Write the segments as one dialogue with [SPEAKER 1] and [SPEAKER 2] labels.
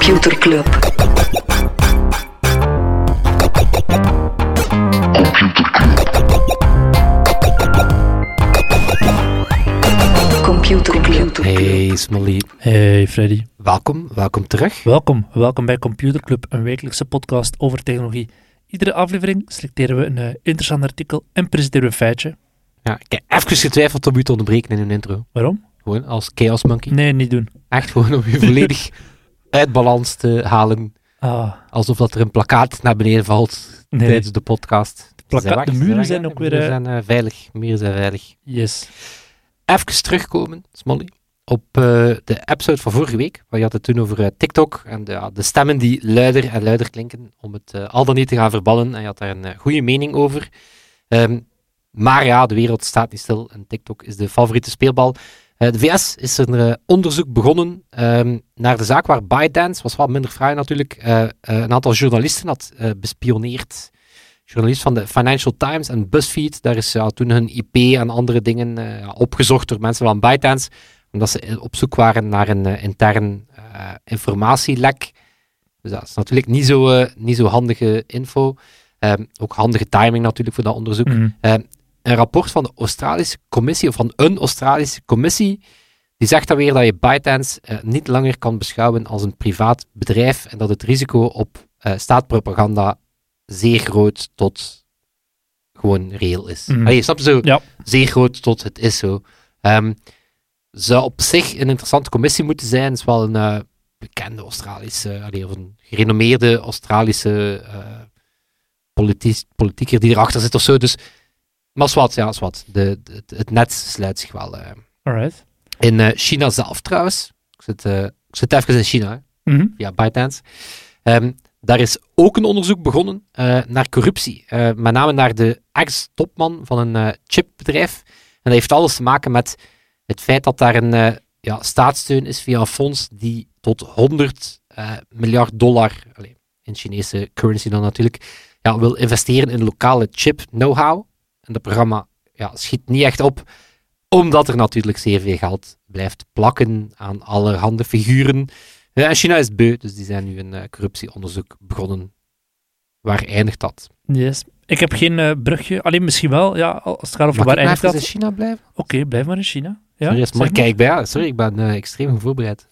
[SPEAKER 1] Computer Club. Computer Club.
[SPEAKER 2] Hey Smolly,
[SPEAKER 3] Hey Freddy,
[SPEAKER 2] welkom, welkom terug.
[SPEAKER 3] welkom. Welkom bij Computer Club, een wekelijkse podcast over technologie. Iedere aflevering selecteren we een eh, interessant artikel en presenteren we een feitje.
[SPEAKER 2] Ja, ik heb even getwijfeld om u te onderbreken in een intro.
[SPEAKER 3] Waarom?
[SPEAKER 2] Gewoon als Chaos Monkey.
[SPEAKER 3] Nee, niet doen.
[SPEAKER 2] Echt gewoon om u volledig uit balans te halen.
[SPEAKER 3] Ah,
[SPEAKER 2] Alsof dat er een plakkaat naar beneden valt
[SPEAKER 3] nee.
[SPEAKER 2] tijdens de podcast.
[SPEAKER 3] De de muren zijn ook weer,
[SPEAKER 2] muren zijn eh, veilig. Muren zijn veilig.
[SPEAKER 3] Yes.
[SPEAKER 2] Even terugkomen, Smolly, op eh, de episode van vorige week. Waar je had het toen over eh, TikTok en de, de stemmen die luider en luider klinken om het al dan niet te gaan verbannen. En je had daar een goede mening over. Ehm, maar ja, de wereld staat niet stil en TikTok is de favoriete speelbal. Eh, de VS is een eh, onderzoek begonnen ehm, naar de zaak waar ByteDance, was wel minder fraai natuurlijk, eh, een aantal journalisten had bespioneerd. Journalist van de Financial Times en BuzzFeed, daar is ja, toen hun IP en andere dingen opgezocht door mensen van ByteDance, omdat ze op zoek waren naar een intern informatielek. Dus dat is natuurlijk niet zo, niet zo handige info. Ehm, ook handige timing natuurlijk voor dat onderzoek
[SPEAKER 3] Mhm.
[SPEAKER 2] Een rapport van de Australische Commissie, of van een Australische Commissie, die zegt dan weer dat je ByteDance eh, niet langer kan beschouwen als een privaat bedrijf en dat het risico op eh, staatpropaganda zeer groot tot gewoon reëel is. Allee, snap je zo?
[SPEAKER 3] Ja.
[SPEAKER 2] Zeer groot tot het is zo. Ehm, zou op zich een interessante commissie moeten zijn. Het is wel een eh, bekende Australische, allee, of een gerenommeerde Australische eh politie- politieker die erachter zit of zo. Dus maar zwart, ja, zwart. De, de- het, net sluit zich wel. eh.
[SPEAKER 3] Alright.
[SPEAKER 2] In eh, China zelf trouwens. Ik zit, eh, ik zit even in China,
[SPEAKER 3] Mhm.
[SPEAKER 2] via ByteDance. Ehm, daar is ook een onderzoek begonnen naar corruptie. Met name naar de ex-topman van een chipbedrijf. En dat heeft alles te maken met het feit dat daar een ja, staatssteun is via een fonds die tot 100 eh, miljard dollar, allee, in Chinese currency dan natuurlijk, ja, wil investeren in lokale chip know-how. En dat programma ja, schiet niet echt op, omdat er natuurlijk zeer veel geld blijft plakken aan allerhande figuren. Ja, en China is beu, dus die zijn nu een eh, corruptieonderzoek begonnen. Waar eindigt dat?
[SPEAKER 3] Yes. Ik heb geen eh, brugje, alleen misschien wel, ja, als het gaat over waar eindigt dat.
[SPEAKER 2] in China blijven?
[SPEAKER 3] Oké, blijf maar in China. Ja,
[SPEAKER 2] sorry, maar
[SPEAKER 3] maar.
[SPEAKER 2] kijk ja, sorry, ik ben eh, extreem goed voorbereid.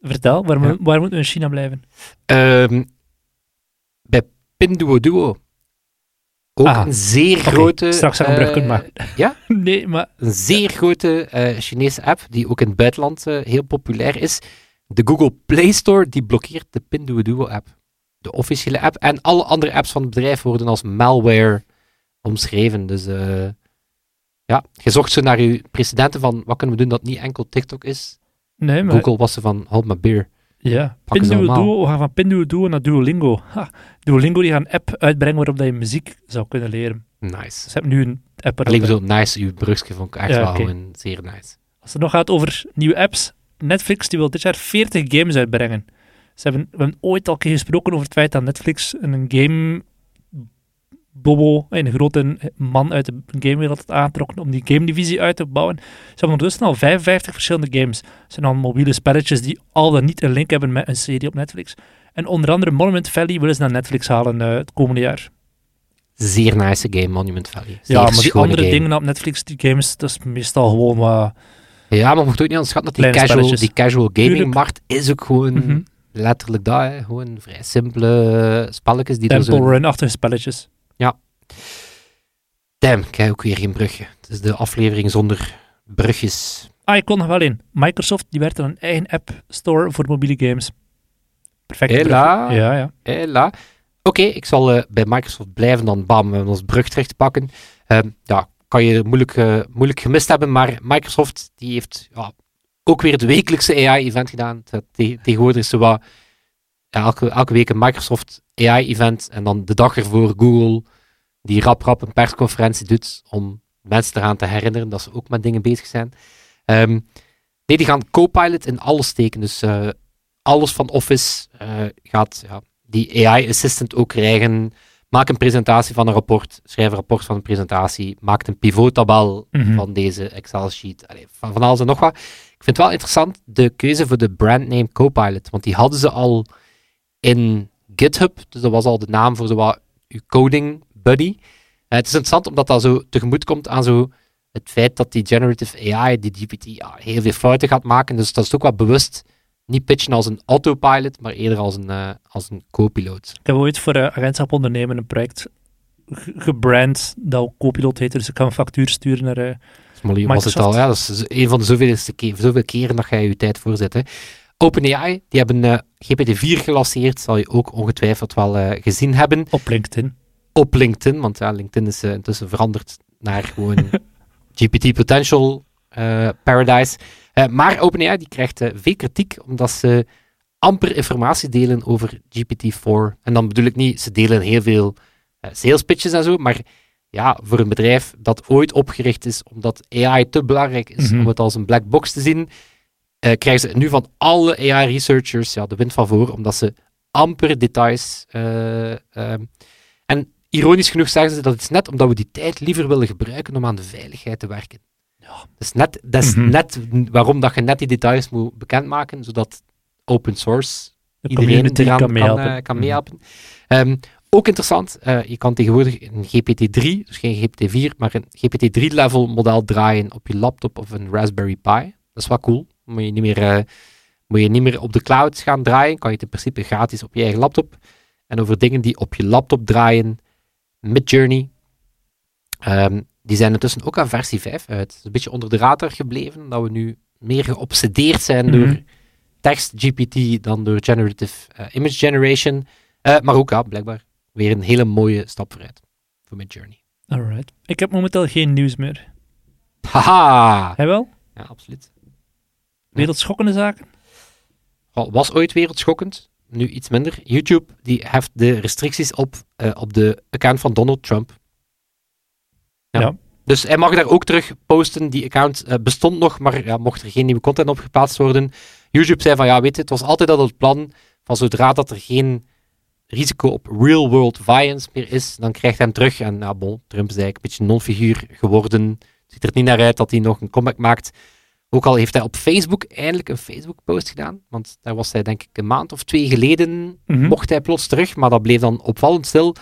[SPEAKER 3] Vertel, waar,
[SPEAKER 2] Ja.
[SPEAKER 3] moet- waar moeten we in China blijven?
[SPEAKER 2] Ehm, bij Pinduoduo. Ook een zeer grote...
[SPEAKER 3] straks een brug
[SPEAKER 2] eh,
[SPEAKER 3] kunnen maken.
[SPEAKER 2] ja?
[SPEAKER 3] Nee, maar...
[SPEAKER 2] Een zeer grote eh, Chinese app, die ook in het buitenland eh, heel populair is. De Google Play Store, die blokkeert de Pinduoduo-app. De officiële app. En alle andere apps van het bedrijf worden als malware omschreven. Dus ja, je zocht zo naar je precedenten van wat kunnen we doen dat niet enkel TikTok is.
[SPEAKER 3] Nee, maar...
[SPEAKER 2] Google was ze van, hold my beer.
[SPEAKER 3] Ja. Pinduoduo, we gaan van Pinduoduo naar Duolingo. Ha, Duolingo die gaat een app uitbrengen waarop dat je muziek zou kunnen leren.
[SPEAKER 2] Nice.
[SPEAKER 3] Ze hebben nu een app waarop...
[SPEAKER 2] Alleen zo nice, uw brugje vond ik echt
[SPEAKER 3] Ja,
[SPEAKER 2] wel gewoon zeer nice.
[SPEAKER 3] Als het nog gaat over nieuwe apps, Netflix die wil dit jaar 40 games uitbrengen. Ze hebben, we hebben ooit al een keer gesproken over het feit dat Netflix een game bobo, een grote man uit de gamewereld had aangetrokken om die game divisie uit te bouwen. Ze hebben ondertussen al 55 verschillende games. Het zijn al mobiele spelletjes die al dan niet een link hebben met een serie op Netflix. En onder andere Monument Valley willen ze naar Netflix halen eh, het komende jaar.
[SPEAKER 2] Zeer nice game, Monument Valley. Zeer
[SPEAKER 3] ja, maar die andere
[SPEAKER 2] game.
[SPEAKER 3] dingen op Netflix, die games, dat is meestal gewoon wat...
[SPEAKER 2] Ja, maar mocht ook niet onderschatten dat die casual, die casual gaming-markt is ook gewoon
[SPEAKER 3] Mhm.
[SPEAKER 2] letterlijk dat. Hè. Gewoon vrij simpele spelletjes die
[SPEAKER 3] Temple
[SPEAKER 2] zo...
[SPEAKER 3] Run-achtige spelletjes.
[SPEAKER 2] Damn, ik heb ook weer geen brugje. Het is de aflevering zonder brugjes.
[SPEAKER 3] Ah, ik kon nog wel in. Microsoft die aan een eigen app store voor mobiele games. Perfect.
[SPEAKER 2] Hela.
[SPEAKER 3] Ja, ja.
[SPEAKER 2] Hela. Oké, ik zal eh, bij Microsoft blijven, dan bam, we hebben ons brug terug te pakken. Ehm, ja, kan je moeilijk, eh, moeilijk gemist hebben, maar Microsoft die heeft ja, ook weer het wekelijkse AI-event gedaan. Tegenwoordig is zo wat, ja, elke, elke week een Microsoft AI-event en dan de dag ervoor Google, die rap rap een persconferentie doet om mensen eraan te herinneren dat ze ook met dingen bezig zijn. Ehm, nee, die gaan Copilot in alles steken, dus eh, alles van Office eh, gaat ja, die AI-assistant ook krijgen. maak een presentatie van een rapport, schrijf een rapport van een presentatie, maak een pivottabel
[SPEAKER 3] Mhm.
[SPEAKER 2] van deze Excel-sheet, van, van alles en nog wat. Ik vind het wel interessant, de keuze voor de brandname Copilot, want die hadden ze al in GitHub, dus dat was al de naam voor zo wat uw coding buddy. Eh, het is interessant omdat dat zo tegemoet komt aan zo het feit dat die generative AI, die GPT, ja, heel veel fouten gaat maken. Dus dat is ook wel bewust niet pitchen als een autopilot, maar eerder als een, eh, als een co-piloot.
[SPEAKER 3] Ik heb ooit voor uh, Agentschap Ondernemen een project ge- gebrand dat ook Copilot heette, dus ik kan een factuur sturen naar...
[SPEAKER 2] was het al, ja, dat is een van de zoveelste keer, zoveel keren dat jij je tijd voorzet. Hè. OpenAI, die hebben eh, GPT-4 gelanceerd, zal je ook ongetwijfeld wel eh, gezien hebben.
[SPEAKER 3] op LinkedIn.
[SPEAKER 2] op LinkedIn, want ja, LinkedIn is eh, intussen veranderd naar gewoon GPT Potential Paradise. Maar OpenAI die krijgt veel kritiek omdat ze amper informatie delen over GPT-4. En dan bedoel ik niet, ze delen heel veel sales pitches en zo, maar ja, voor een bedrijf dat ooit opgericht is omdat AI te belangrijk is
[SPEAKER 3] Mhm.
[SPEAKER 2] om het als een black box te zien, krijgen ze nu van alle AI-researchers ja, de wind van voor, omdat ze amper details eh, ehm, en ironisch genoeg zeggen ze dat het is net omdat we die tijd liever willen gebruiken om aan de veiligheid te werken. Ja. Dat is, net, dat is
[SPEAKER 3] Mhm.
[SPEAKER 2] net waarom dat je net die details moet bekendmaken, zodat open source
[SPEAKER 3] De
[SPEAKER 2] iedereen eraan
[SPEAKER 3] kan meehelpen.
[SPEAKER 2] eh, kan
[SPEAKER 3] Mhm.
[SPEAKER 2] meehelpen. Ehm, ook interessant, eh, je kan tegenwoordig een GPT-3, dus geen GPT-4, maar een GPT-3-level model draaien op je laptop of een Raspberry Pi. Dat is wel cool. Moet je niet meer, eh, moet je niet meer op de cloud gaan draaien, kan je het in principe gratis op je eigen laptop. En over dingen die op je laptop draaien, Midjourney, ehm, die zijn intussen ook aan versie 5 uit. Het is een beetje onder de radar gebleven, dat we nu meer geobsedeerd zijn
[SPEAKER 3] Mhm.
[SPEAKER 2] door tekst GPT dan door generative eh, image generation. Eh, maar ook, ja, blijkbaar weer een hele mooie stap vooruit voor Midjourney.
[SPEAKER 3] Alright. Ik heb momenteel geen nieuws meer.
[SPEAKER 2] Haha!
[SPEAKER 3] Hij wel?
[SPEAKER 2] Ja, absoluut.
[SPEAKER 3] Wereldschokkende zaken?
[SPEAKER 2] Was ooit wereldschokkend, nu iets minder. YouTube die heft de restricties op eh, op de account van Donald Trump.
[SPEAKER 3] Ja.
[SPEAKER 2] Dus hij mag daar ook terug posten. Die account eh, bestond nog, maar ja, mocht er geen nieuwe content op geplaatst worden. YouTube zei van ja, weet je, het was altijd al het plan van zodra dat er geen risico op real-world violence meer is, dan krijgt hij hem terug. En ja, bon, Trump is eigenlijk een beetje een non-figuur geworden. Ziet er niet naar uit dat hij nog een comeback maakt. Ook al heeft hij op Facebook eindelijk een Facebook-post gedaan. Want daar was hij denk ik een maand of twee geleden
[SPEAKER 3] Mhm.
[SPEAKER 2] mocht hij plots terug, maar dat bleef dan opvallend stil.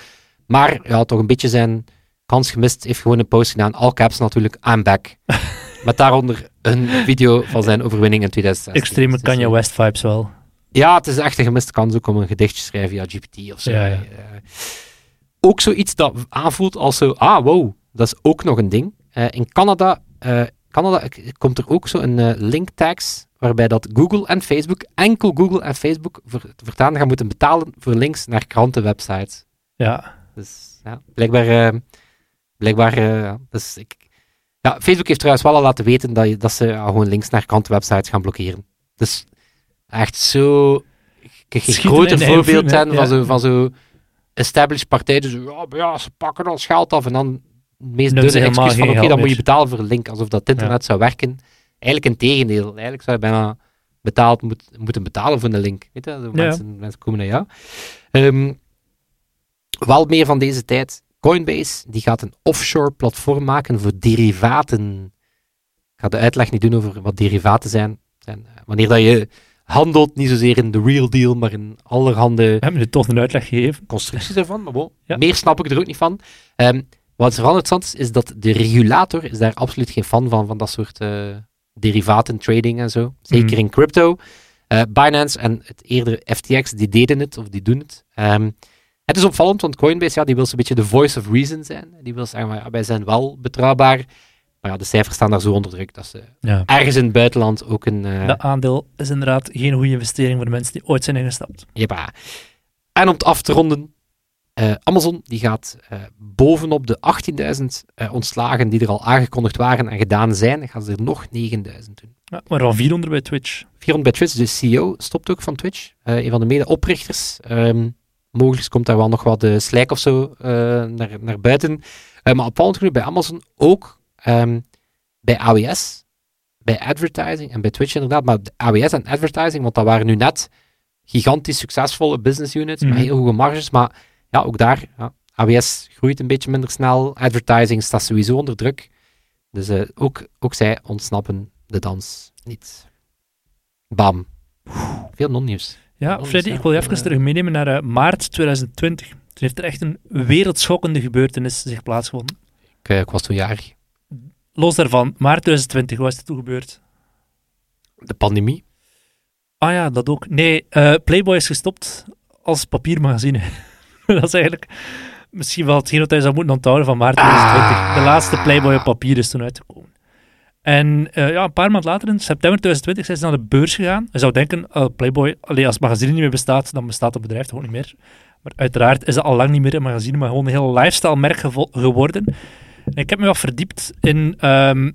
[SPEAKER 2] Maar ja, toch een beetje zijn kans gemist. Heeft gewoon een post gedaan, all caps natuurlijk, I'm back. Met daaronder een video van zijn overwinning in 2016.
[SPEAKER 3] Extreme
[SPEAKER 2] Dus,
[SPEAKER 3] Kanye
[SPEAKER 2] eh,
[SPEAKER 3] West vibes wel.
[SPEAKER 2] Ja, het is echt een gemiste kans ook om een gedichtje te schrijven via GPT of zo.
[SPEAKER 3] Ja, ja.
[SPEAKER 2] Eh, ook zoiets dat aanvoelt als zo, ah, wow, dat is ook nog een ding. Eh, in Canada, Canada komt er ook zo een eh, link tax, waarbij dat Google en Facebook, enkel Google en Facebook, voor, voortaan gaan moeten betalen voor links naar krantenwebsites.
[SPEAKER 3] Ja.
[SPEAKER 2] Dus ja, blijkbaar, eh, blijkbaar, eh, dus ik, ja, Facebook heeft trouwens wel al laten weten dat, je, dat ze ja, gewoon links naar krantenwebsites gaan blokkeren. Dus echt zo,
[SPEAKER 3] Schieten
[SPEAKER 2] groter voorbeeld zijn van
[SPEAKER 3] Ja.
[SPEAKER 2] zo, van zo established partijen, dus ja, ja, ze pakken al geld af en dan meest dunne excuus van oké, dan moet je betalen voor een link, alsof dat het internet zou werken. Eigenlijk een tegendeel. Eigenlijk zou je bijna betaald moet, moeten betalen voor een link. Weet je?
[SPEAKER 3] Ja.
[SPEAKER 2] Mensen, mensen komen naar jou. Ehm, wel meer van deze tijd. Coinbase die gaat een offshore platform maken voor derivaten. Ik ga de uitleg niet doen over wat derivaten zijn. eh, wanneer dat je handelt, niet zozeer in de real deal, maar in allerhande
[SPEAKER 3] We hebben nu toch een uitleg gegeven.
[SPEAKER 2] constructies ervan. Maar bon,
[SPEAKER 3] Ja.
[SPEAKER 2] meer snap ik er ook niet van. Ehm, wat vooral interessant is, is dat de regulator is daar absoluut geen fan van, van dat soort eh, derivaten, trading en zo. Zeker
[SPEAKER 3] Mhm.
[SPEAKER 2] in crypto. Eh, Binance en het eerdere FTX, die deden het, of die doen het. Ehm, het is opvallend, want Coinbase, ja, die wil zo'n beetje de voice of reason zijn. Die wil zeggen, ja, wij zijn wel betrouwbaar. Maar ja, de cijfers staan daar zo onder druk dat ze
[SPEAKER 3] Ja.
[SPEAKER 2] ergens in het buitenland ook een...
[SPEAKER 3] Dat aandeel is inderdaad geen goede investering voor de mensen die ooit zijn ingestapt.
[SPEAKER 2] Jeppa. En om het af te ronden, eh, Amazon die gaat eh, bovenop de 18.000 eh, ontslagen die er al aangekondigd waren en gedaan zijn, gaan ze er nog 9.000 doen.
[SPEAKER 3] Ja, maar al 400 bij Twitch.
[SPEAKER 2] 400 bij Twitch, de CEO stopt ook van Twitch, een van de mede-oprichters. Ehm, mogelijk komt daar wel nog wat de slijk of zo naar, naar buiten. Maar opvallend genoeg bij Amazon ook ehm, bij AWS, bij advertising en bij Twitch inderdaad, maar de AWS en advertising, want dat waren nu net gigantisch succesvolle business units
[SPEAKER 3] Mhm.
[SPEAKER 2] met heel hoge marges, maar ja, ook daar, ja, AWS groeit een beetje minder snel. Advertising staat sowieso onder druk. Dus eh, ook, ook zij ontsnappen de dans niet. Bam. Veel non-nieuws.
[SPEAKER 3] Ja, Freddy, ik wil je even
[SPEAKER 2] Eh.
[SPEAKER 3] terug meenemen naar eh, maart 2020. Toen heeft er echt een wereldschokkende gebeurtenis zich plaatsgevonden.
[SPEAKER 2] Ik, ik was toen jarig.
[SPEAKER 3] Los daarvan, maart 2020, wat is er toen gebeurd?
[SPEAKER 2] De pandemie.
[SPEAKER 3] Ah ja, dat ook. Nee, Playboy is gestopt als papiermagazine. dat is eigenlijk misschien wel hetgeen wat hij zou moeten onthouden van maart 2020.
[SPEAKER 2] Ah.
[SPEAKER 3] De laatste Playboy op papier is toen uitgekomen. En eh, ja, een paar maanden later, in september 2020, zijn ze naar de beurs gegaan. Je zou denken, eh, Playboy, allee, als het magazine niet meer bestaat, dan bestaat het bedrijf toch ook niet meer. Maar uiteraard is het al lang niet meer een magazine, maar gewoon een heel lifestyle-merk geworden. En ik heb me wat verdiept in ehm,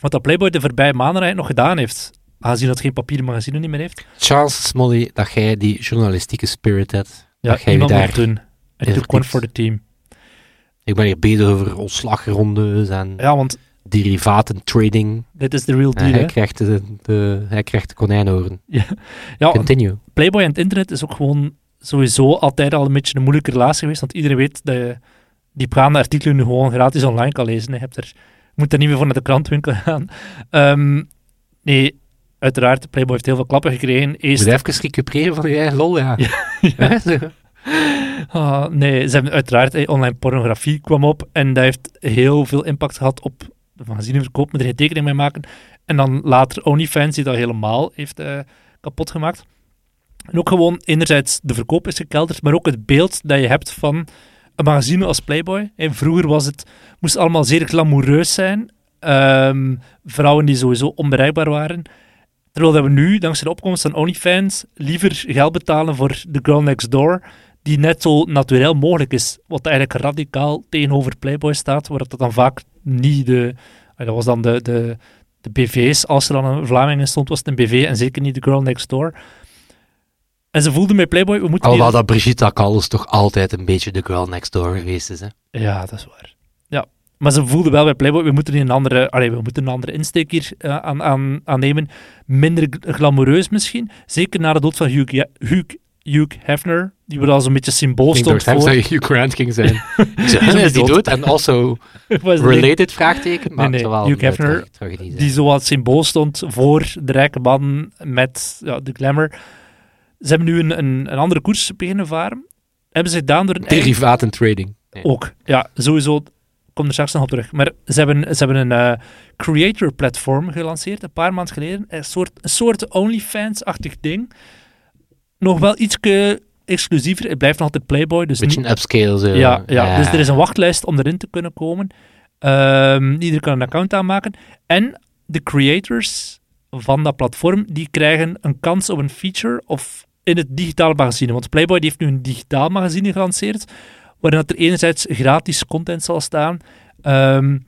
[SPEAKER 3] wat dat Playboy de voorbije maanden eigenlijk nog gedaan heeft. Aangezien dat geen papieren magazine niet meer heeft.
[SPEAKER 2] Chance, Smolly, dat jij die journalistieke spirit hebt.
[SPEAKER 3] Ja,
[SPEAKER 2] Dat je
[SPEAKER 3] iemand
[SPEAKER 2] daar
[SPEAKER 3] moet doen. Took one
[SPEAKER 2] verdiept.
[SPEAKER 3] for the team.
[SPEAKER 2] Ik ben hier bezig over ontslagrondes en
[SPEAKER 3] Ja, want
[SPEAKER 2] derivaten trading.
[SPEAKER 3] dit is de real
[SPEAKER 2] En
[SPEAKER 3] deal,
[SPEAKER 2] hij, krijgt de, de, hij krijgt de.
[SPEAKER 3] Ja, want
[SPEAKER 2] Continue.
[SPEAKER 3] Playboy en het internet is ook gewoon sowieso altijd al een beetje een moeilijke relatie geweest, want iedereen weet dat je diepgaande artikelen nu gewoon gratis online kan lezen. Je hebt er, je moet er niet meer voor naar de krantwinkel gaan. Ehm, nee, uiteraard, Playboy heeft heel veel klappen gekregen. Eerst,
[SPEAKER 2] moet even recupereren van je eigen lol, ja.
[SPEAKER 3] Ah, nee, ze hebben uiteraard eh, online pornografie kwam op en dat heeft heel veel impact gehad op de magazineverkoop, moet er geen tekening mee maken. En dan later OnlyFans, die dat helemaal heeft eh, kapot gemaakt. En ook gewoon, enerzijds, de verkoop is gekelderd, maar ook het beeld dat je hebt van een magazine als Playboy. En vroeger was het, moest het allemaal zeer glamoureus zijn. Ehm, vrouwen die sowieso onbereikbaar waren. Terwijl dat we nu, dankzij de opkomst van OnlyFans, liever geld betalen voor de girl next door, die net zo natuurlijk mogelijk is. Wat eigenlijk radicaal tegenover Playboy staat, waar dat dan vaak niet de... ah, Dat was dan de, de, de BV's. Als er dan een Vlaming in stond, was het een BV en zeker niet de girl next door. En ze voelden bij Playboy, we moeten...
[SPEAKER 2] Alhoewel dat Brigitte Calles toch altijd een beetje de girl next door geweest is. Hè?
[SPEAKER 3] Ja, dat is waar. Maar ze voelden wel bij Playboy, we moeten een andere, allee, we moeten een andere insteek hier eh, aan, aan, aan nemen. Minder glamoureus misschien. Zeker na de dood van Hugh, Ja- Hugh, Hugh Hefner, die wel als een beetje symbool
[SPEAKER 2] Ik denk
[SPEAKER 3] stond
[SPEAKER 2] dat
[SPEAKER 3] voor...
[SPEAKER 2] het Hugh Grant ging zijn. Ik
[SPEAKER 3] is
[SPEAKER 2] "Huh, is die
[SPEAKER 3] dood."
[SPEAKER 2] En also related vraagteken. Maar
[SPEAKER 3] Nee, nee,
[SPEAKER 2] wel
[SPEAKER 3] Hugh Hefner, die zo als symbool stond voor de rijke man met ja, de glamour. Ze hebben nu een, een, een andere koers beginnen varen. Hebben ze gedaan door
[SPEAKER 2] Derivaten trading. Nee.
[SPEAKER 3] Ook, ja, sowieso. Kom er straks nog op terug. Maar ze hebben, ze hebben een eh, creator platform gelanceerd, een paar maanden geleden. Een soort, een soort OnlyFans-achtig ding. Nog wel iets exclusiever. Het blijft nog altijd Playboy. Dus
[SPEAKER 2] Beetje
[SPEAKER 3] niet-
[SPEAKER 2] een upscale. Zo.
[SPEAKER 3] ja, ja, dus er is een wachtlijst om erin te kunnen komen. Ehm iedereen kan een account aanmaken. En de creators van dat platform, die krijgen een kans op een feature of in het digitale magazine. Want Playboy die heeft nu een digitaal magazine gelanceerd, waarin dat er enerzijds gratis content zal staan ehm,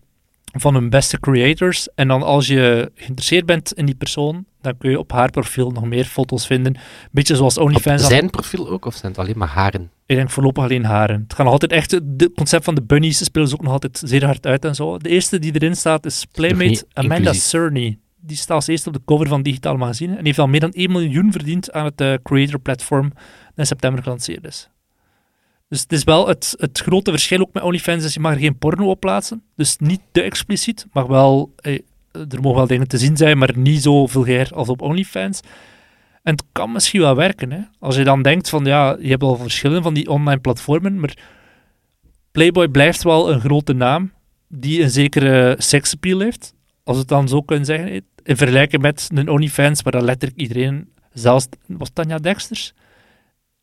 [SPEAKER 3] van hun beste creators. En dan als je geïnteresseerd bent in die persoon, dan kun je op haar profiel nog meer foto's vinden. Beetje zoals
[SPEAKER 2] Op
[SPEAKER 3] OnlyFans.
[SPEAKER 2] zijn profiel ook, of zijn het alleen maar haren?
[SPEAKER 3] Ik denk voorlopig alleen haren. Het gaat nog altijd echt... Het concept van de bunnies spelen ze ook nog altijd zeer hard uit en zo. De eerste die erin staat is Playmate Amanda
[SPEAKER 2] inclusief.
[SPEAKER 3] Cerny. Die staat als eerste op de cover van Digitaal Magazine en heeft al meer dan 1 miljoen verdiend aan het eh, creator platform dat in september gelanceerd is. Dus het is wel het, het grote verschil ook met OnlyFans is je mag er geen porno op plaatsen. Dus niet te expliciet, maar wel... eh, er mogen wel dingen te zien zijn, maar niet zo vulgair als op OnlyFans. En het kan misschien wel werken. Hè? Als je dan denkt van ja, je hebt al verschillen van die online platformen, maar Playboy blijft wel een grote naam die een zekere seksappeal heeft. Als we het dan zo kunnen zeggen. hè. In vergelijking met een OnlyFans, waar dan letterlijk iedereen, zelfs was Tanja Dexters,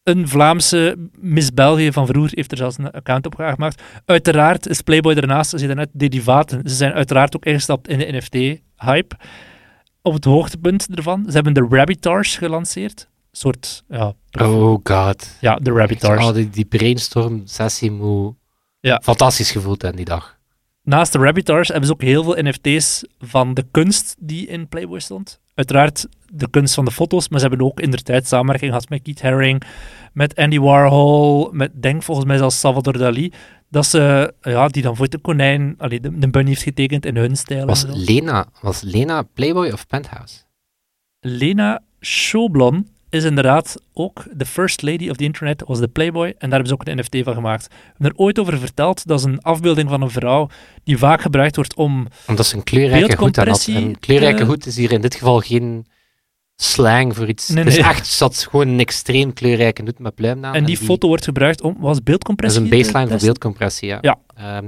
[SPEAKER 3] een Vlaamse Miss België van vroeger heeft er zelfs een account op gemaakt. Uiteraard is Playboy daarnaast, ze net derivaten. Ze zijn uiteraard ook ingestapt in de NFT-hype. Op het hoogtepunt ervan, ze hebben de Rabbitars gelanceerd. Een soort, ja,
[SPEAKER 2] Oh god.
[SPEAKER 3] ja de Rabbitars.
[SPEAKER 2] Oh, die, die brainstorm sessie moet
[SPEAKER 3] Ja.
[SPEAKER 2] fantastisch gevoeld hebben die dag.
[SPEAKER 3] Naast de Rabbitars hebben ze ook heel veel NFT's van de kunst die in Playboy stond. Uiteraard de kunst van de foto's, maar ze hebben ook in de tijd samenwerking gehad met Keith Haring, met Andy Warhol, met denk volgens mij zelfs Salvador Dali. Dat ze, ja, die dan voor de konijn, allee, de, de bunny heeft getekend in hun stijl.
[SPEAKER 2] Was. Lena, was Lena Playboy of Penthouse?
[SPEAKER 3] Lena Schoblon is inderdaad ook de first lady of the internet, was de Playboy. En daar hebben ze ook een NFT van gemaakt. We hebben er ooit over verteld. Dat is een afbeelding van een vrouw die vaak gebruikt wordt om...
[SPEAKER 2] Omdat ze een kleurrijke hoed aan had. Een kleurrijke hoed is hier in dit geval geen slang voor iets.
[SPEAKER 3] Nee, nee.
[SPEAKER 2] echt, had gewoon een extreem kleurrijke hoed met pluim aan.
[SPEAKER 3] En die foto wordt gebruikt om... Was
[SPEAKER 2] Dat
[SPEAKER 3] beeldcompressie?
[SPEAKER 2] is een baseline voor beeldcompressie, ja.
[SPEAKER 3] Ja.
[SPEAKER 2] Ehm,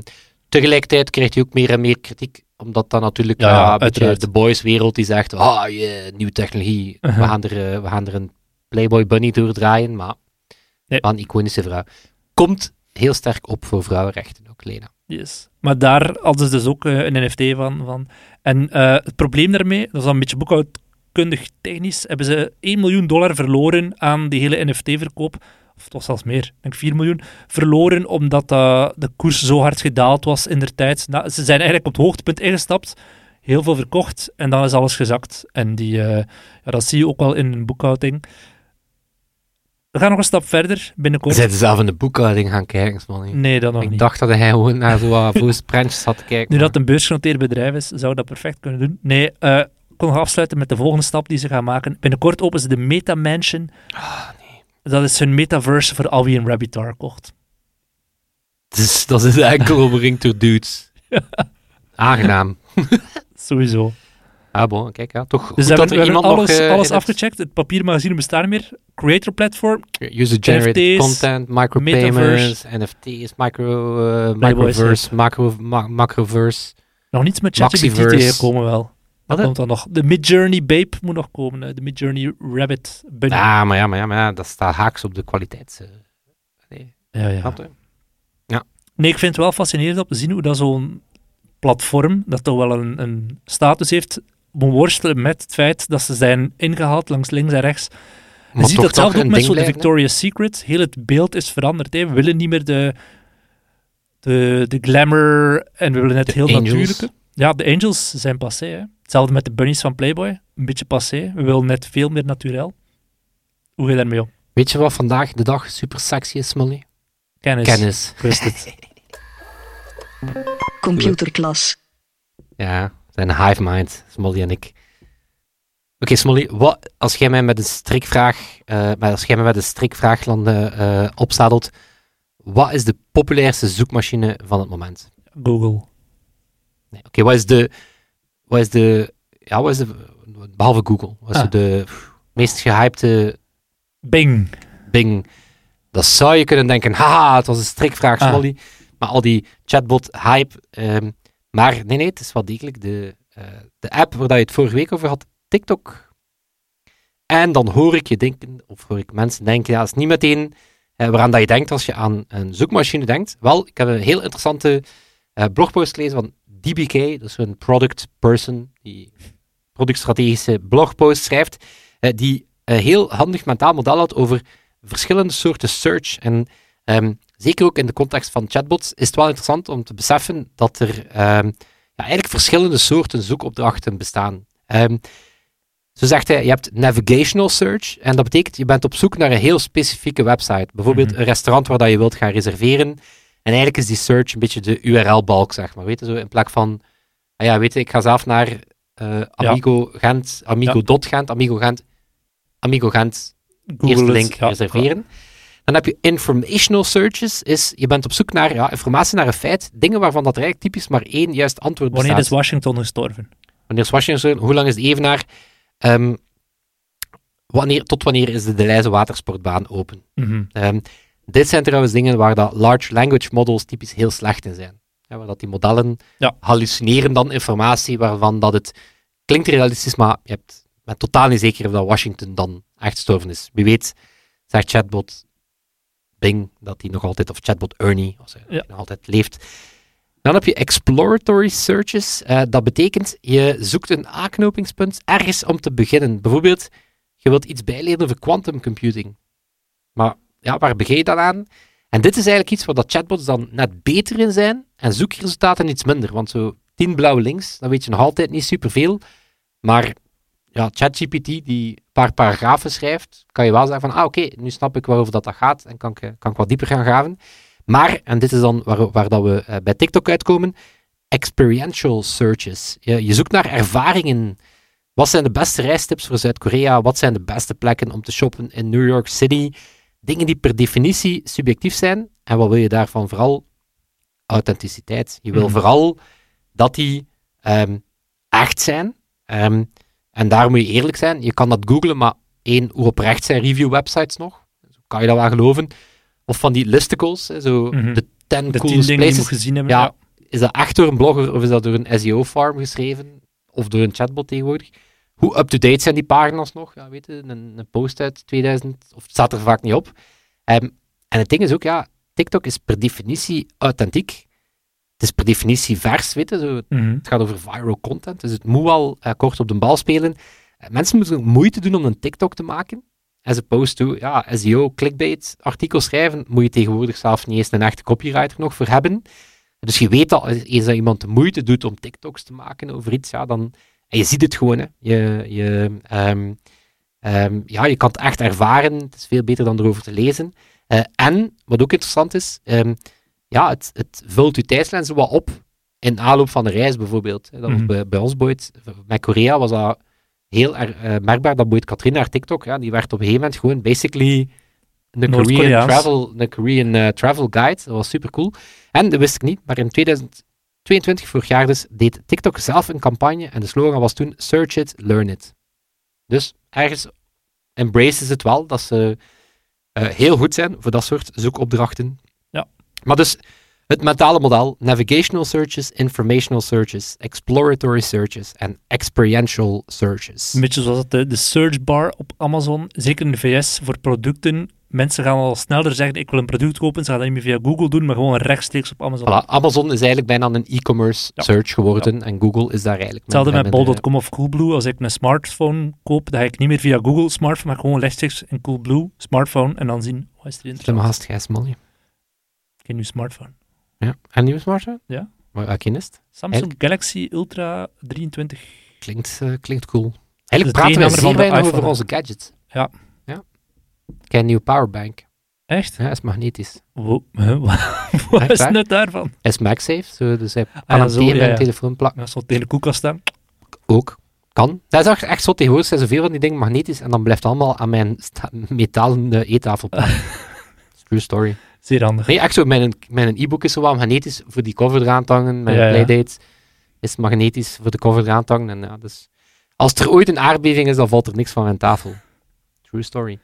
[SPEAKER 2] tegelijkertijd krijgt hij ook meer en meer kritiek, omdat dat natuurlijk
[SPEAKER 3] Ja,
[SPEAKER 2] beetje de boys-wereld die zegt, ah, je nieuwe technologie,
[SPEAKER 3] Uh-huh.
[SPEAKER 2] we, gaan er, eh, we gaan er een Playboy Bunny doordraaien, maar
[SPEAKER 3] Nee.
[SPEAKER 2] een iconische vrouw. Komt heel sterk op voor vrouwenrechten ook, Lena.
[SPEAKER 3] Yes. Maar daar hadden ze dus ook eh, een NFT van. van. En eh, het probleem daarmee, dat is dan een beetje boekhoudkundig technisch, hebben ze 1 miljoen dollar verloren aan die hele NFT-verkoop. Of toch zelfs meer, ik denk 4 miljoen. Verloren omdat eh, de koers zo hard gedaald was in der tijd. Nou, ze zijn eigenlijk op het hoogtepunt ingestapt. Heel veel verkocht en dan is alles gezakt. En die, eh, ja, dat zie je ook wel in een boekhouding. We gaan nog een stap verder binnenkort.
[SPEAKER 2] Zijn ze zelf in de boekhouding gaan kijken, man.
[SPEAKER 3] Nee, dat nog
[SPEAKER 2] Ik
[SPEAKER 3] niet.
[SPEAKER 2] dacht dat hij gewoon naar zo'n Voos prentjes zat te kijken.
[SPEAKER 3] Nu
[SPEAKER 2] maar-
[SPEAKER 3] dat een beursgenoteerd bedrijf is, zou dat perfect kunnen doen. Nee, eh, ik kon afsluiten met de volgende stap die ze gaan maken. Binnenkort openen ze de Meta Mansion.
[SPEAKER 2] Ah, nee.
[SPEAKER 3] Dat is hun metaverse voor al wie een Rabbitar kocht.
[SPEAKER 2] Dus, dat is enkel omringd door dudes. Aangenaam.
[SPEAKER 3] Sowieso.
[SPEAKER 2] Ah, bon, kijk, ja, toch
[SPEAKER 3] Dus
[SPEAKER 2] goed
[SPEAKER 3] we
[SPEAKER 2] dat
[SPEAKER 3] hebben, we
[SPEAKER 2] iemand
[SPEAKER 3] alles,
[SPEAKER 2] nog... eh,
[SPEAKER 3] alles
[SPEAKER 2] het
[SPEAKER 3] afgecheckt. Het papiermagazine bestaat niet meer. Creator Platform.
[SPEAKER 2] User-generated content, micropayments, NFT's, micro, eh,
[SPEAKER 3] Playboys,
[SPEAKER 2] microverse, macro, ma- macroverse.
[SPEAKER 3] Nog niets met ChatGPT tegenkomen wel.
[SPEAKER 2] Wat,
[SPEAKER 3] komt dan nog. De Midjourney Babe moet nog komen. hè. De Midjourney Rabbit Bunny.
[SPEAKER 2] Ja, maar ja, maar ja, maar ja, dat staat haaks op de kwaliteit. eh. nee,
[SPEAKER 3] ja, ja.
[SPEAKER 2] je?
[SPEAKER 3] Nee, ik vind het wel fascinerend om te zien hoe dat zo'n platform, dat toch wel een, een status heeft, moet worstelen met het feit dat ze zijn ingehaald langs links en rechts. Je
[SPEAKER 2] Maar
[SPEAKER 3] ziet
[SPEAKER 2] toch
[SPEAKER 3] dat zelf ook met
[SPEAKER 2] ding
[SPEAKER 3] zo de
[SPEAKER 2] blijven, hè?
[SPEAKER 3] Victoria's Secret. Heel het beeld is veranderd. Hè. We willen niet meer de, de, de glamour en we willen net
[SPEAKER 2] De
[SPEAKER 3] heel
[SPEAKER 2] angels.
[SPEAKER 3] natuurlijke. Ja, de angels zijn passé. Hè. Hetzelfde met de bunnies van Playboy. Een beetje passé. We willen net veel meer naturel. Hoe ga je daarmee om?
[SPEAKER 2] Weet je wat vandaag de dag super sexy is, Molly?
[SPEAKER 3] Kennis.
[SPEAKER 2] Kennis.
[SPEAKER 3] Ik wist het.
[SPEAKER 1] Computerklas.
[SPEAKER 2] Ja, we zijn hive mind, Smolly en ik. Oké, Smolly, wat, als jij mij met een strikvraag, eh, maar als jij mij met een strikvraag landen, eh, opzadelt, wat is de populairste zoekmachine van het moment?
[SPEAKER 3] Google.
[SPEAKER 2] Nee, Oké, wat is de, wat is de, ja, de, behalve Google, wat is
[SPEAKER 3] Ah.
[SPEAKER 2] de pff, meest gehypte
[SPEAKER 3] Bing.
[SPEAKER 2] Bing? Dat zou je kunnen denken, haha, het was een strikvraag,
[SPEAKER 3] Ah.
[SPEAKER 2] Maar al die chatbot-hype. ehm, maar nee, nee, het is wel degelijk de, eh, de app waar dat je het vorige week over had, TikTok. En dan hoor ik je denken, of hoor ik mensen denken, ja, dat is niet meteen eh, waaraan dat je denkt als je aan een zoekmachine denkt. Wel, ik heb een heel interessante eh, blogpost gelezen van DBK, dat is een product person, die productstrategische blogpost schrijft, eh, die een heel handig mentaal model had over verschillende soorten search. En ehm, zeker ook in de context van chatbots is het wel interessant om te beseffen dat er ehm, ja, eigenlijk verschillende soorten zoekopdrachten bestaan. Ehm, zo zegt hij, je hebt navigational search, en dat betekent je bent op zoek naar een heel specifieke website. Bijvoorbeeld
[SPEAKER 3] Mhm.
[SPEAKER 2] een restaurant waar dat je wilt gaan reserveren. En eigenlijk is die search een beetje de URL-balk, zeg maar. Weet je, zo in plek van, ah ja, weet je, ik ga zelf naar eh, Amigo Gent, Amigo.gent, Amigo Gent, Amigo Gent, eerste link
[SPEAKER 3] ja,
[SPEAKER 2] reserveren. Dan heb je informational searches, is je bent op zoek naar ja, informatie naar een feit, dingen waarvan dat er eigenlijk typisch maar één juist antwoord
[SPEAKER 3] Wanneer
[SPEAKER 2] bestaat.
[SPEAKER 3] is Washington gestorven?
[SPEAKER 2] Wanneer is Washington? Hoe lang is de Evenaar? Ehm, wanneer, tot wanneer is de Deleuze watersportbaan open? Ehm, dit zijn trouwens dingen waar dat large language models typisch heel slecht in zijn. Ja, waar dat die modellen
[SPEAKER 3] Ja.
[SPEAKER 2] hallucineren dan informatie waarvan dat het klinkt realistisch, maar je hebt, bent totaal niet zeker of dat Washington dan echt gestorven is. Wie weet zegt chatbot Bing dat hij nog altijd, of chatbot Ernie, als hij
[SPEAKER 3] Ja.
[SPEAKER 2] nog altijd leeft. Dan heb je exploratory searches. Eh, dat betekent, je zoekt een aanknopingspunt ergens om te beginnen. Bijvoorbeeld, je wilt iets bijleren over quantum computing. Maar ja, waar je dan aan? En dit is eigenlijk iets waar dat chatbots dan net beter in zijn en zoekresultaten iets minder. Want zo tien blauwe links, dan weet je nog altijd niet superveel. Maar ja, ChatGPT die een paar paragrafen schrijft, kan je wel zeggen van, ah oké, nu snap ik waarover dat, dat gaat en kan ik, kan ik wat dieper gaan graven. Maar, en dit is dan waar, waar dat we eh, bij TikTok uitkomen, experiential searches. Je, je zoekt naar ervaringen. Wat zijn de beste reistips voor Zuid-Korea? Wat zijn de beste plekken om te shoppen in New York City? Dingen die per definitie subjectief zijn. En wat wil je daarvan? Vooral authenticiteit. Je wil
[SPEAKER 3] Mhm.
[SPEAKER 2] vooral dat die ehm, echt zijn. Ehm, en daar moet je eerlijk zijn. Je kan dat googlen, maar één, hoe oprecht zijn review-websites nog? Kan je dat wel geloven? Of van die listicles, zo
[SPEAKER 3] Mhm.
[SPEAKER 2] de 10
[SPEAKER 3] De tien
[SPEAKER 2] coolest
[SPEAKER 3] dingen die
[SPEAKER 2] places.
[SPEAKER 3] moet gezien hebben.
[SPEAKER 2] Ja.
[SPEAKER 3] Ja.
[SPEAKER 2] Is dat echt door een blogger of is dat door een SEO-farm geschreven? Of door een chatbot tegenwoordig? Hoe up-to-date zijn die pagina's nog? Ja, weet je, een, een post uit 2000, of het staat er vaak niet op. Ehm, en het ding is ook, ja, TikTok is per definitie authentiek. Het is per definitie vers, weet je, zo,
[SPEAKER 3] Mhm.
[SPEAKER 2] het gaat over viral content, dus het moet wel eh, kort op de bal spelen. Eh, mensen moeten ook moeite doen om een TikTok te maken. As opposed to, ja, SEO, clickbait, artikel schrijven, moet je tegenwoordig zelf niet eens een echte copywriter nog voor hebben. Dus je weet al, eens dat iemand de moeite doet om TikToks te maken over iets, ja, dan... En je ziet het gewoon, hè. Je, je, ehm, ehm, ja, je kan het echt ervaren. Het is veel beter dan erover te lezen. Eh, en, wat ook interessant is, ehm, ja, het, het vult je tijdslijn zo wat op in aanloop van de reis bijvoorbeeld. Dat was
[SPEAKER 3] Mhm.
[SPEAKER 2] bij, bij ons Boyd, met Korea was dat heel erg eh, merkbaar dat Boyd Katrina haar TikTok, ja, die werd op een gegeven moment gewoon basically een Korean travel, een Korean eh, travel guide. Dat was super cool. En dat wist ik niet, maar in 2022, vorig jaar dus, deed TikTok zelf een campagne en de slogan was toen Search it, learn it. Dus ergens embraces het wel dat ze eh, heel goed zijn voor dat soort zoekopdrachten.
[SPEAKER 3] Ja.
[SPEAKER 2] Maar dus het mentale model, navigational searches, informational searches, exploratory searches en experiential searches.
[SPEAKER 3] Een beetje zoals de, de search bar op Amazon, zeker in de VS, voor producten. Mensen gaan al sneller zeggen, ik wil een product kopen. Ze gaan dat niet meer via Google doen, maar gewoon rechtstreeks op Amazon.
[SPEAKER 2] Voilà, Amazon is eigenlijk bijna een e-commerce
[SPEAKER 3] Ja.
[SPEAKER 2] search geworden en Google is daar eigenlijk...
[SPEAKER 3] Hetzelfde met
[SPEAKER 2] minder-
[SPEAKER 3] bol.com of Coolblue. Als ik een smartphone koop, dan ga ik niet meer via Google smartphone, maar gewoon rechtstreeks in Coolblue smartphone en dan zien, wat is erin?
[SPEAKER 2] Slimme gast, Gijs Molly.
[SPEAKER 3] Geen nieuw smartphone.
[SPEAKER 2] Ja. En een nieuwe smartphone?
[SPEAKER 3] Ja.
[SPEAKER 2] Maar welke is het?
[SPEAKER 3] Samsung Galaxy Ultra 23.
[SPEAKER 2] Klinkt, eh, klinkt cool. Eigenlijk praten
[SPEAKER 3] tegenhanger
[SPEAKER 2] zeer
[SPEAKER 3] van de
[SPEAKER 2] weinig
[SPEAKER 3] iPhone.
[SPEAKER 2] over onze gadgets.
[SPEAKER 3] Ja.
[SPEAKER 2] Ik heb een nieuwe powerbank.
[SPEAKER 3] Echt?
[SPEAKER 2] Ja, is magnetisch.
[SPEAKER 3] Wat is het nut daarvan?
[SPEAKER 2] Is MagSafe, zo, dus hij kan
[SPEAKER 3] Ah, ja, zo, ja,
[SPEAKER 2] mijn
[SPEAKER 3] ja.
[SPEAKER 2] telefoon plakken.
[SPEAKER 3] Dat zal tegen de koelkast staan.
[SPEAKER 2] Ook. Kan. Dat is echt, echt zo tegenwoordig. zijn zoveel van die dingen magnetisch en dan blijft het allemaal aan mijn metalen eh, eettafel plakken. True story.
[SPEAKER 3] Zeer handig.
[SPEAKER 2] Nee, echt zo. Mijn, mijn e-book is zo wel magnetisch voor die cover eraan te hangen. Mijn
[SPEAKER 3] Ja, ja.
[SPEAKER 2] playdate is magnetisch voor de cover eraan te hangen. En ja, dus, als er ooit een aardbeving is, dan valt er niks van mijn tafel. True story.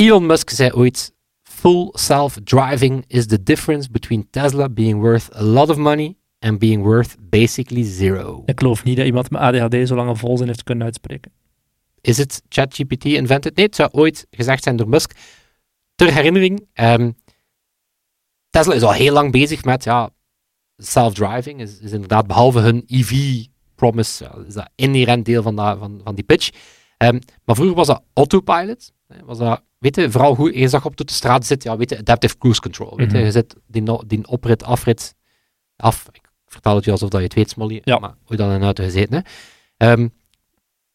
[SPEAKER 2] Elon Musk zei ooit: Full self-driving is the difference between Tesla being worth a lot of money and being worth basically zero.
[SPEAKER 3] Ik geloof niet dat iemand met ADHD zo lang een volzin heeft kunnen uitspreken.
[SPEAKER 2] Is het ChatGPT invented? Nee, het zou ooit gezegd zijn door Musk. Ter herinnering, ehm, Tesla is al heel lang bezig met ja, self-driving. Is, is inderdaad, behalve hun EV-promise, ja, is dat inherent deel van, dat, van, van die pitch. Ehm, maar vroeger was dat autopilot. Was dat, weet je, vooral hoe je zag op de straat zit, ja, weet je, adaptive cruise control. Weet je,
[SPEAKER 3] Mhm.
[SPEAKER 2] je zit die, die oprit, afrit, af. Ik vertel het je alsof dat je het weet, Smolly.
[SPEAKER 3] Ja.
[SPEAKER 2] Maar hoe dan in auto gezeten, hè. Ehm,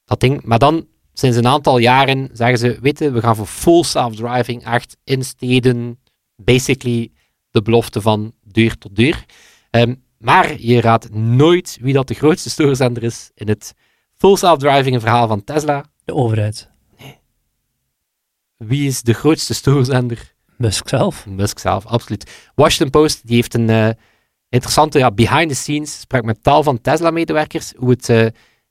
[SPEAKER 2] dat ding. Maar dan, sinds een aantal jaren, zeggen ze, weet je, we gaan voor full self-driving, echt in steden, basically de belofte van deur tot deur. Ehm, maar je raadt nooit wie dat de grootste stoorzender is in het full self-driving verhaal van Tesla.
[SPEAKER 3] De overheid.
[SPEAKER 2] Wie is de grootste stoorzender?
[SPEAKER 3] Musk zelf.
[SPEAKER 2] Musk zelf, absoluut. Washington Post die heeft een eh, interessante ja, behind the scenes, sprak met tal van Tesla-medewerkers, hoe het eh,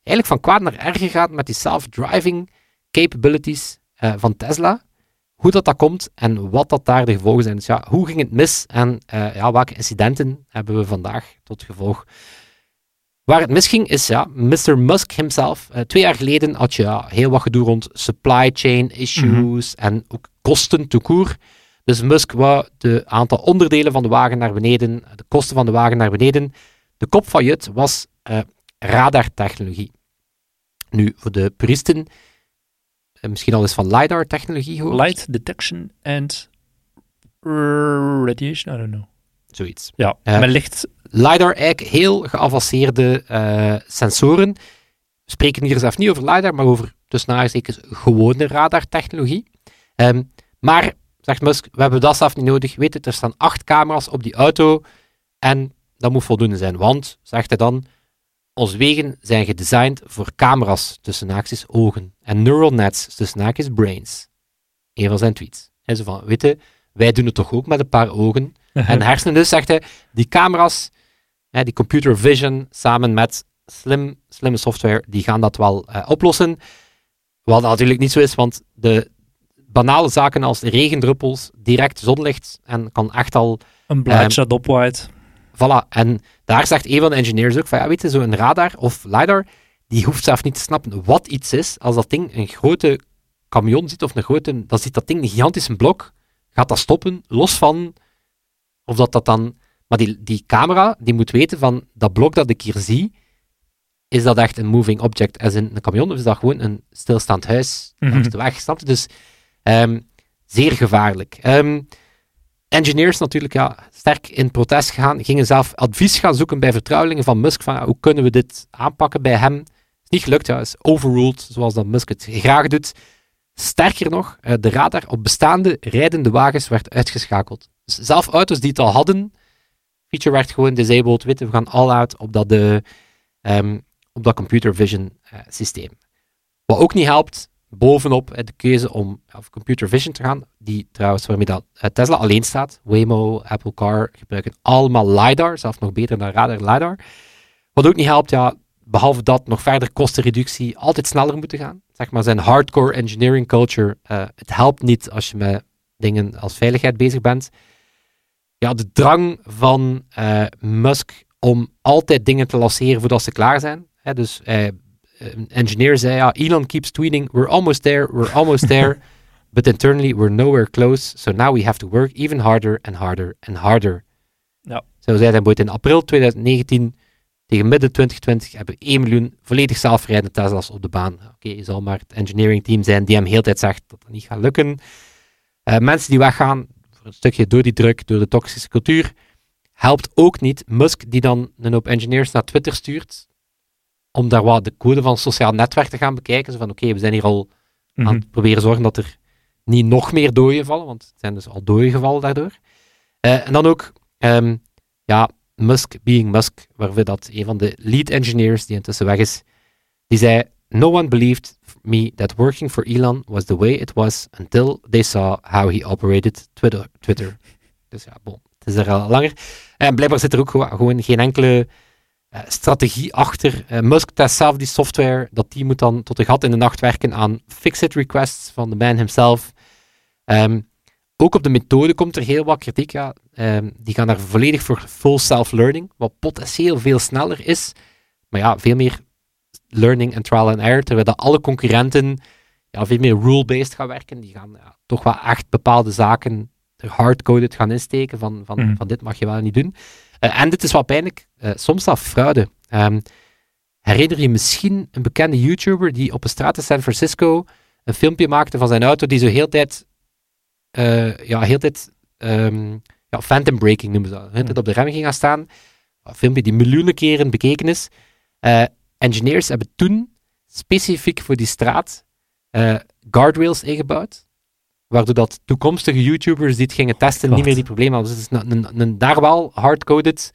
[SPEAKER 2] eigenlijk van kwaad naar erger gaat met die self-driving capabilities eh, van Tesla. Hoe dat, dat komt en wat dat daar de gevolgen zijn. Dus ja, hoe ging het mis en ja, welke incidenten hebben we vandaag tot gevolg? Waar het misging is, ja, Mr. Musk himself. Eh, twee jaar geleden had je ja, heel wat gedoe rond supply chain issues en ook kosten to court. Dus Musk wou de aantal onderdelen van de wagen naar beneden, de kosten van de wagen naar beneden. De kop van Jut was eh, radartechnologie. Nu, voor de puristen, eh, misschien al eens van LiDAR-technologie gehoord?
[SPEAKER 3] Light detection and radiation, I don't know.
[SPEAKER 2] Zoiets.
[SPEAKER 3] Ja, met licht.
[SPEAKER 2] LiDAR, eigenlijk heel geavanceerde eh, sensoren. We spreken hier zelf niet over LiDAR, maar over tussen aanhalingstekens gewone radartechnologie. Ehm, maar, zegt Musk, we hebben dat zelf niet nodig. Weet het, er staan acht camera's op die auto en dat moet voldoende zijn. Want, zegt hij dan, onze wegen zijn gedesigned voor camera's tussen haakjes ogen en neural nets tussen haakjes brains. Een van zijn tweets. Van, weet je, wij doen het toch ook met een paar ogen. En hersenen dus, zegt hij, die camera's, hè, die computer vision, samen met slim, slimme software, die gaan dat wel eh, oplossen. Wat natuurlijk niet zo is, want de banale zaken als regendruppels, direct zonlicht, en kan echt al...
[SPEAKER 3] Een blaadje dat opwaait.
[SPEAKER 2] Voilà, en daar zegt een van de engineers ook van, ja, weet je, zo'n radar of LiDAR, die hoeft zelf niet te snappen wat iets is. Als dat ding een grote camion ziet, of een grote, dan ziet dat ding een gigantische blok, gaat dat stoppen, los van of dat dat dan... Maar die, die camera, die moet weten van, dat blok dat ik hier zie, is dat echt een moving object, als in een camion, of is dat gewoon een stilstaand huis
[SPEAKER 3] Mhm.
[SPEAKER 2] langs de weg, snap je? Dus ehm, zeer gevaarlijk. Ehm, engineers natuurlijk ja, sterk in protest gegaan, gingen zelf advies gaan zoeken bij vertrouwelingen van Musk, van ja, hoe kunnen we dit aanpakken bij hem. Is niet gelukt, ja, is overruled, zoals dat Musk het graag doet. Sterker nog, eh, de radar op bestaande rijdende wagens werd uitgeschakeld. Zelf auto's die het al hadden, feature werd gewoon disabled, weten we gaan all out op dat, de, ehm, op dat computer vision eh, systeem. Wat ook niet helpt, bovenop eh, de keuze om of computer vision te gaan, die trouwens waarmee dat, eh, Tesla alleen staat, Waymo, Apple Car gebruiken allemaal LiDAR, zelfs nog beter dan radar LiDAR. Wat ook niet helpt, ja, behalve dat nog verder kostenreductie, altijd sneller moeten gaan. Zeg maar zijn hardcore engineering culture, eh, het helpt niet als je met dingen als veiligheid bezig bent. Ja, de drang van eh, Musk om altijd dingen te lanceren voordat ze klaar zijn. Hè, dus eh, een engineer zei, ja, Elon keeps tweeting, we're almost there, we're almost there, but internally we're nowhere close, so now we have to work even harder and harder and harder.
[SPEAKER 3] Ja.
[SPEAKER 2] Zo zei hij ooit in april 2019, tegen midden 2020 hebben we 1 miljoen volledig zelfrijdende Tesla's op de baan. Oké, je zal maar het engineering team zijn die hem heel tijd zegt dat dat niet gaat lukken. Eh, mensen die weggaan, voor een stukje door die druk, door de toxische cultuur, helpt ook niet. Musk die dan een hoop engineers naar Twitter stuurt, om daar wat de code van het sociaal netwerk te gaan bekijken. Zo van, oké, we zijn hier al
[SPEAKER 3] Mhm.
[SPEAKER 2] aan het proberen zorgen dat er niet nog meer doden vallen, want het zijn dus al doden gevallen daardoor. Eh, en dan ook, ehm, ja, Musk being Musk, waar dat een van de lead engineers, die intussen weg is, die zei, no one believed me that working for Elon was the way it was until they saw how he operated Twitter. Twitter. Dus ja, bon, het is er al langer. En blijkbaar zit er ook gewoon geen enkele eh, strategie achter. Eh, Musk test zelf die software, dat die moet dan tot de gat in de nacht werken aan fix-it requests van de man himself. Ehm, ook op de methode komt er heel wat kritiek. Ja. Ehm, die gaan daar volledig voor full self-learning, wat potentieel veel sneller is. Maar ja, veel meer learning en trial and error, terwijl dat alle concurrenten ja, veel meer rule-based gaan werken. Die gaan ja, toch wel echt bepaalde zaken hardcoded gaan insteken van, van,
[SPEAKER 3] Mhm.
[SPEAKER 2] van dit mag je wel niet doen. Eh, en dit is wel pijnlijk, eh, soms zelfs fraude. Ehm, herinner je misschien een bekende YouTuber die op een straat in San Francisco een filmpje maakte van zijn auto die zo heel tijd, eh, ja, heel tijd, ehm, ja, phantom braking noemen ze dat, heel tijd op de rem ging gaan staan. Een filmpje die miljoenen keren bekeken is. Engineers hebben toen specifiek voor die straat eh, guardrails ingebouwd, waardoor dat toekomstige YouTubers die het gingen testen niet meer die problemen hadden. Dus het is een, een, een daar wel hardcoded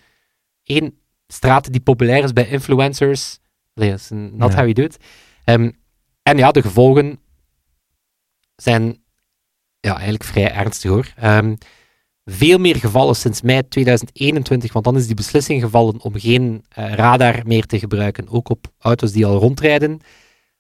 [SPEAKER 2] één straat die populair is bij influencers. Allee, dat is een not
[SPEAKER 3] Ja.
[SPEAKER 2] how you do it. Ehm, en ja, de gevolgen zijn ja, eigenlijk vrij ernstig hoor. Ehm, veel meer gevallen sinds mei 2021, want dan is die beslissing gevallen om geen eh, radar meer te gebruiken, ook op auto's die al rondrijden.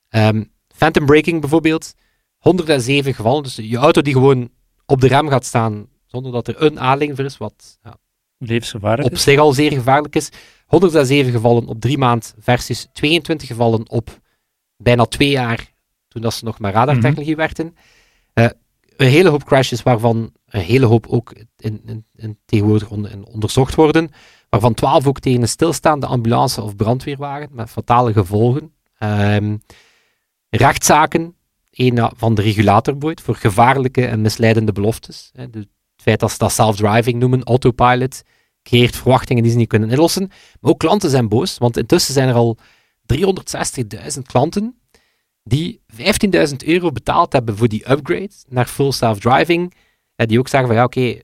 [SPEAKER 2] Ehm, phantom braking bijvoorbeeld, 107 gevallen. Dus je auto die gewoon op de rem gaat staan zonder dat er een aanleiding voor is, wat ja,
[SPEAKER 3] Levensgevaarlijk
[SPEAKER 2] op zich al zeer gevaarlijk is. 107 gevallen op drie maand versus 22 gevallen op bijna twee jaar toen dat ze nog met radartechnologie werkten. Eh, een hele hoop crashes waarvan een hele hoop ook in, in, in tegenwoordig onderzocht worden, waarvan 12 ook tegen een stilstaande ambulance of brandweerwagen met fatale gevolgen. Ehm, rechtszaken, een van de regulator bijvoorbeeld, voor gevaarlijke en misleidende beloftes. Het feit dat ze dat self-driving noemen, autopilot, creëert verwachtingen die ze niet kunnen inlossen. Maar ook klanten zijn boos, want intussen zijn er al 360.000 klanten die 15.000 euro betaald hebben voor die upgrade naar full self-driving. En die ook zeggen van ja, oké,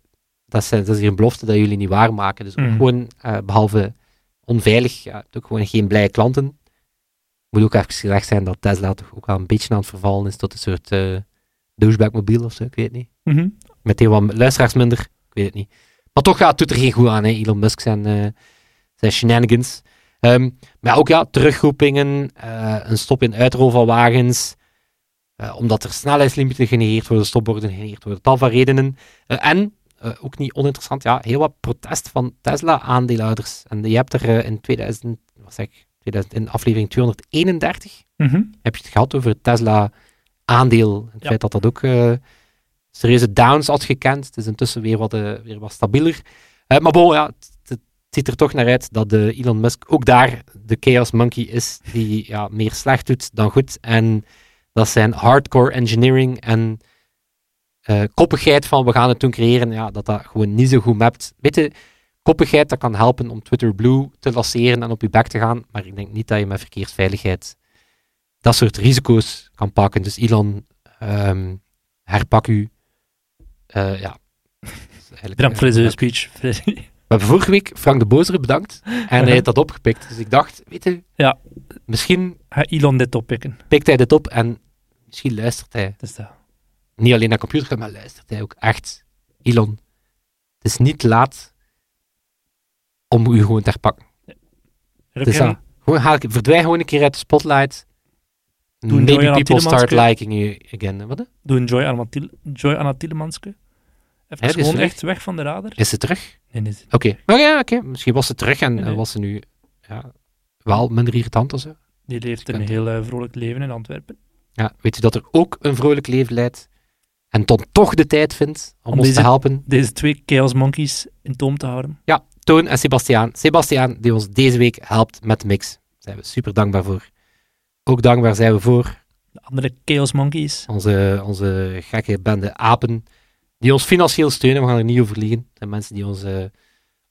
[SPEAKER 2] dat, is- dat is hier een belofte dat jullie niet waarmaken. Dus ook
[SPEAKER 3] Mhm.
[SPEAKER 2] gewoon, eh, behalve onveilig. Ja, ook gewoon geen blije klanten. Moet ook even gezegd zijn dat Tesla toch ook wel een beetje aan het vervallen is tot een soort uh, douchebag mobiel of zo, ik weet het niet.
[SPEAKER 3] Mhm.
[SPEAKER 2] Met heel wat luisteraars minder, ik weet het niet. Maar toch ja, het er geen goed aan, hè, Elon Musk zijn, eh, zijn shenanigans. Ehm, maar ook ja, terugroepingen, eh, een stop in uitrol van wagens, eh, omdat er snelheidslimieten genereerd worden, stopborden genereerd worden, tal van redenen. Eh, en, eh, ook niet oninteressant, ja, heel wat protest van Tesla-aandeelhouders. En je hebt er in 2000, wat zeg ik, 2000, in aflevering 231
[SPEAKER 3] Mhm.
[SPEAKER 2] heb je het gehad over het Tesla-aandeel. Het
[SPEAKER 3] Ja.
[SPEAKER 2] feit dat dat ook serieuze downs had gekend. Het is intussen weer wat, weer wat stabieler. Maar bon, ja, het, het ziet er toch naar uit dat de Elon Musk ook daar de chaos monkey is, die ja, meer slecht doet dan goed. En dat zijn hardcore engineering en eh, koppigheid van we gaan het toen creëren, ja, dat dat gewoon niet zo goed mapt. Weet je, koppigheid dat kan helpen om Twitter Blue te lanceren en op je bek te gaan, maar ik denk niet dat je met verkeersveiligheid dat soort risico's kan pakken. Dus Elon, ehm, herpak u. Eh, ja. Eh,
[SPEAKER 3] deze
[SPEAKER 2] leuk.
[SPEAKER 3] speech.
[SPEAKER 2] We hebben vorige week Frank de Bozere bedankt en hij heeft dat opgepikt. Dus ik dacht, weet je,
[SPEAKER 3] Ja.
[SPEAKER 2] misschien
[SPEAKER 3] Ga Elon dit oppikken.
[SPEAKER 2] pikt hij dit op en misschien luistert hij
[SPEAKER 3] dat.
[SPEAKER 2] niet alleen naar computer, maar luistert hij ook echt. Elon, het is niet laat om u gewoon te herpakken. Het is dat. Gewoon, haal, verdwijn gewoon een keer uit de spotlight.
[SPEAKER 3] Doe
[SPEAKER 2] Maybe
[SPEAKER 3] Joy
[SPEAKER 2] people start liking you again. Wat?
[SPEAKER 3] Doe een Joy Anna, Tiel- Joy Anna Tielemanske. Even
[SPEAKER 2] Ja, is
[SPEAKER 3] gewoon echt weg van de radar.
[SPEAKER 2] Is ze terug?
[SPEAKER 3] Nee, nee.
[SPEAKER 2] Oké. Ja, oké. Misschien was ze terug en
[SPEAKER 3] Nee, nee.
[SPEAKER 2] was ze nu ja, wel minder irritant of zo.
[SPEAKER 3] Die leeft een heel eh, vrolijk leven in Antwerpen.
[SPEAKER 2] Ja, weet je dat er ook een vrolijk leven leidt en dan toch de tijd vindt om,
[SPEAKER 3] Om
[SPEAKER 2] ons
[SPEAKER 3] deze-
[SPEAKER 2] te helpen?
[SPEAKER 3] Deze twee Chaos Monkeys in toom te houden.
[SPEAKER 2] Ja, Toon en Sebastiaan. Sebastiaan, die ons deze week helpt met de mix. Daar zijn we super dankbaar voor. Ook dankbaar zijn we voor
[SPEAKER 3] De andere Chaos Monkeys.
[SPEAKER 2] onze, onze gekke bende apen, die ons financieel steunen. We gaan er niet over liegen. Dat zijn mensen die ons eh,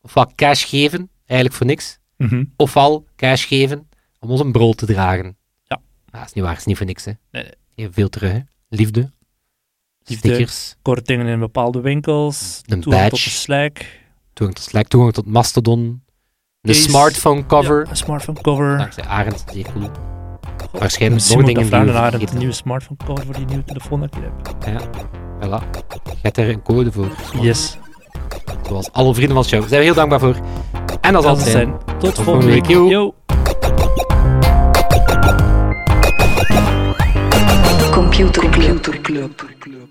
[SPEAKER 2] ofwel cash geven, eigenlijk voor niks,
[SPEAKER 3] Mhm.
[SPEAKER 2] ofwel cash geven om ons een brood te dragen. Dat is niet waar, is niet voor niks. Hè.
[SPEAKER 3] Nee,
[SPEAKER 2] veel terug. Hè. Liefde,
[SPEAKER 3] Liefde.
[SPEAKER 2] stickers,
[SPEAKER 3] Kortingen in bepaalde winkels.
[SPEAKER 2] Een
[SPEAKER 3] toegang tot
[SPEAKER 2] badge.
[SPEAKER 3] de Slack.
[SPEAKER 2] toegang tot Slack, toegang tot Mastodon, de
[SPEAKER 3] Case.
[SPEAKER 2] smartphone cover.
[SPEAKER 3] Ja, een smartphone cover.
[SPEAKER 2] Dankzij Arend, cool.
[SPEAKER 3] Goh,
[SPEAKER 2] waarschijnlijk nog
[SPEAKER 3] ik
[SPEAKER 2] dingen die
[SPEAKER 3] naar een nieuwe smartphone cover voor die nieuwe telefoon dat ik hier heb.
[SPEAKER 2] Ja, voilà. Je hebt er een code voor.
[SPEAKER 3] Yes.
[SPEAKER 2] Zoals alle vrienden van de show. Daar zijn we heel dankbaar voor. En het zijn.
[SPEAKER 3] zijn. Tot
[SPEAKER 2] volgende week.
[SPEAKER 3] Yo.
[SPEAKER 1] Computer Club.